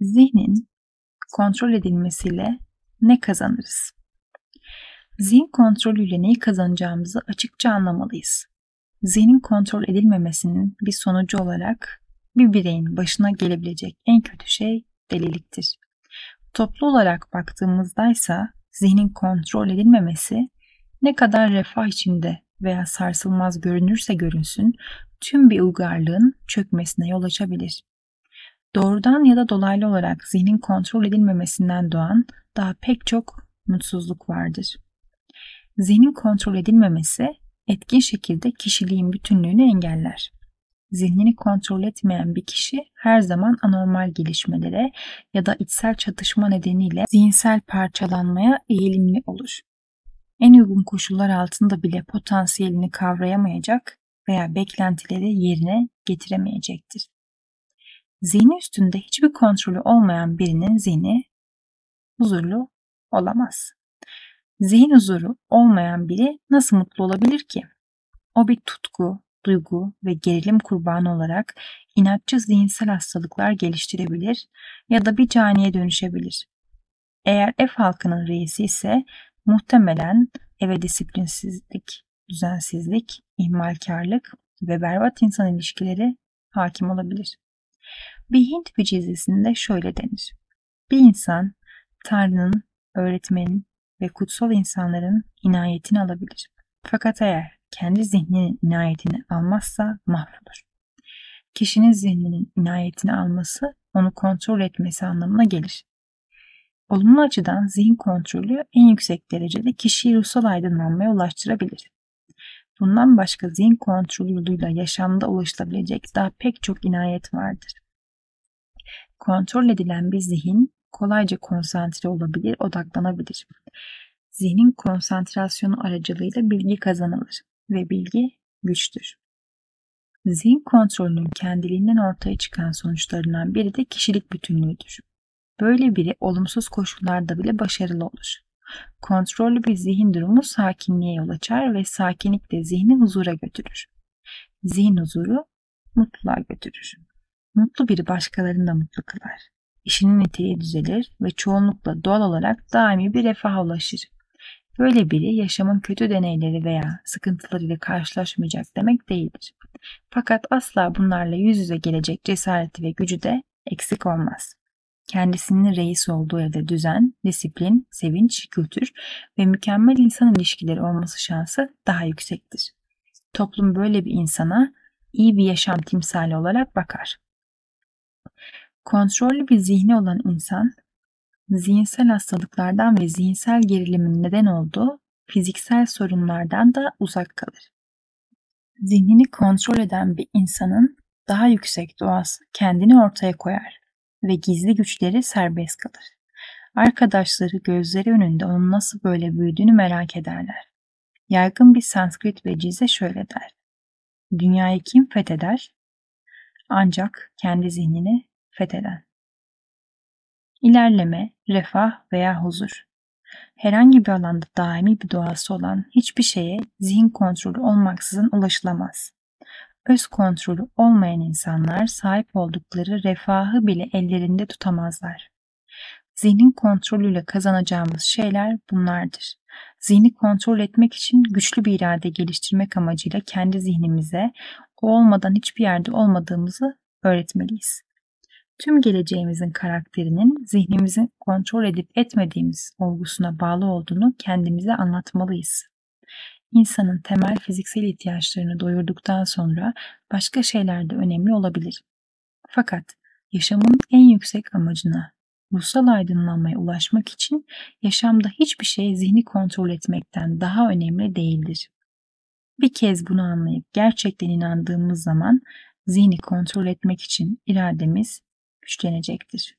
Zihnin kontrol edilmesiyle ne kazanırız? Zihin kontrolüyle neyi kazanacağımızı açıkça anlamalıyız. Zihnin kontrol edilmemesinin bir sonucu olarak bir bireyin başına gelebilecek en kötü şey deliliktir. Toplu olarak baktığımızda ise zihnin kontrol edilmemesi ne kadar refah içinde veya sarsılmaz görünürse görünsün tüm bir uygarlığın çökmesine yol açabilir. Doğrudan ya da dolaylı olarak zihnin kontrol edilmemesinden doğan daha pek çok mutsuzluk vardır. Zihnin kontrol edilmemesi etkin şekilde kişiliğin bütünlüğünü engeller. Zihnini kontrol etmeyen bir kişi her zaman anormal gelişmelere ya da içsel çatışma nedeniyle zihinsel parçalanmaya eğilimli olur. En uygun koşullar altında bile potansiyelini kavrayamayacak veya beklentileri yerine getiremeyecektir. Zihni üstünde hiçbir kontrolü olmayan birinin zihni huzurlu olamaz. Zihin huzuru olmayan biri nasıl mutlu olabilir ki? O bir tutku, duygu ve gerilim kurbanı olarak inatçı zihinsel hastalıklar geliştirebilir ya da bir caniye dönüşebilir. Eğer ev halkının reisi ise muhtemelen eve disiplinsizlik, düzensizlik, ihmalkarlık ve berbat insan ilişkileri hakim olabilir. Bir Hint vecizesinde şöyle denir. Bir insan Tanrı'nın, öğretmenin ve kutsal insanların inayetini alabilir. Fakat eğer kendi zihninin inayetini almazsa mahvolur. Kişinin zihninin inayetini alması onu kontrol etmesi anlamına gelir. Olumlu açıdan zihin kontrolü en yüksek derecede kişiyi ruhsal aydınlanmaya ulaştırabilir. Bundan başka zihin kontrolü yoluyla yaşamda ulaşılabilecek daha pek çok inayet vardır. Kontrol edilen bir zihin kolayca konsantre olabilir, odaklanabilir. Zihnin konsantrasyonu aracılığıyla bilgi kazanılır ve bilgi güçtür. Zihin kontrolünün kendiliğinden ortaya çıkan sonuçlarından biri de kişilik bütünlüğüdür. Böyle biri olumsuz koşullarda bile başarılı olur. Kontrollü bir zihin durumu sakinliğe yol açar ve sakinlik de zihni huzura götürür. Zihin huzuru mutluluğa götürür. Mutlu biri başkalarını da mutlu kılar. İşinin niteliği düzelir ve çoğunlukla doğal olarak daimi bir refaha ulaşır. Böyle biri yaşamın kötü deneyleri veya sıkıntılarıyla karşılaşmayacak demek değildir. Fakat asla bunlarla yüz yüze gelecek cesareti ve gücü de eksik olmaz. Kendisinin reis olduğu evde düzen, disiplin, sevinç, kültür ve mükemmel insan ilişkileri olması şansı daha yüksektir. Toplum böyle bir insana iyi bir yaşam timsali olarak bakar. Kontrollü bir zihni olan insan, zihinsel hastalıklardan ve zihinsel gerilimin neden olduğu fiziksel sorunlardan da uzak kalır. Zihnini kontrol eden bir insanın daha yüksek doğası kendini ortaya koyar ve gizli güçleri serbest kalır. Arkadaşları gözleri önünde onun nasıl böyle büyüdüğünü merak ederler. Yaygın bir Sanskrit vecize şöyle der. Dünyayı kim fetheder? Ancak kendi zihnini fetheden. İlerleme, refah veya huzur. Herhangi bir alanda daimi bir doğası olan hiçbir şeye zihin kontrolü olmaksızın ulaşılamaz. Öz kontrolü olmayan insanlar sahip oldukları refahı bile ellerinde tutamazlar. Zihnin kontrolüyle kazanacağımız şeyler bunlardır. Zihni kontrol etmek için güçlü bir irade geliştirmek amacıyla kendi zihnimize o olmadan hiçbir yerde olmadığımızı öğretmeliyiz tüm geleceğimizin karakterinin zihnimizin kontrol edip etmediğimiz olgusuna bağlı olduğunu kendimize anlatmalıyız. İnsanın temel fiziksel ihtiyaçlarını doyurduktan sonra başka şeyler de önemli olabilir. Fakat yaşamın en yüksek amacına, ruhsal aydınlanmaya ulaşmak için yaşamda hiçbir şey zihni kontrol etmekten daha önemli değildir. Bir kez bunu anlayıp gerçekten inandığımız zaman zihni kontrol etmek için irademiz güçlenecektir.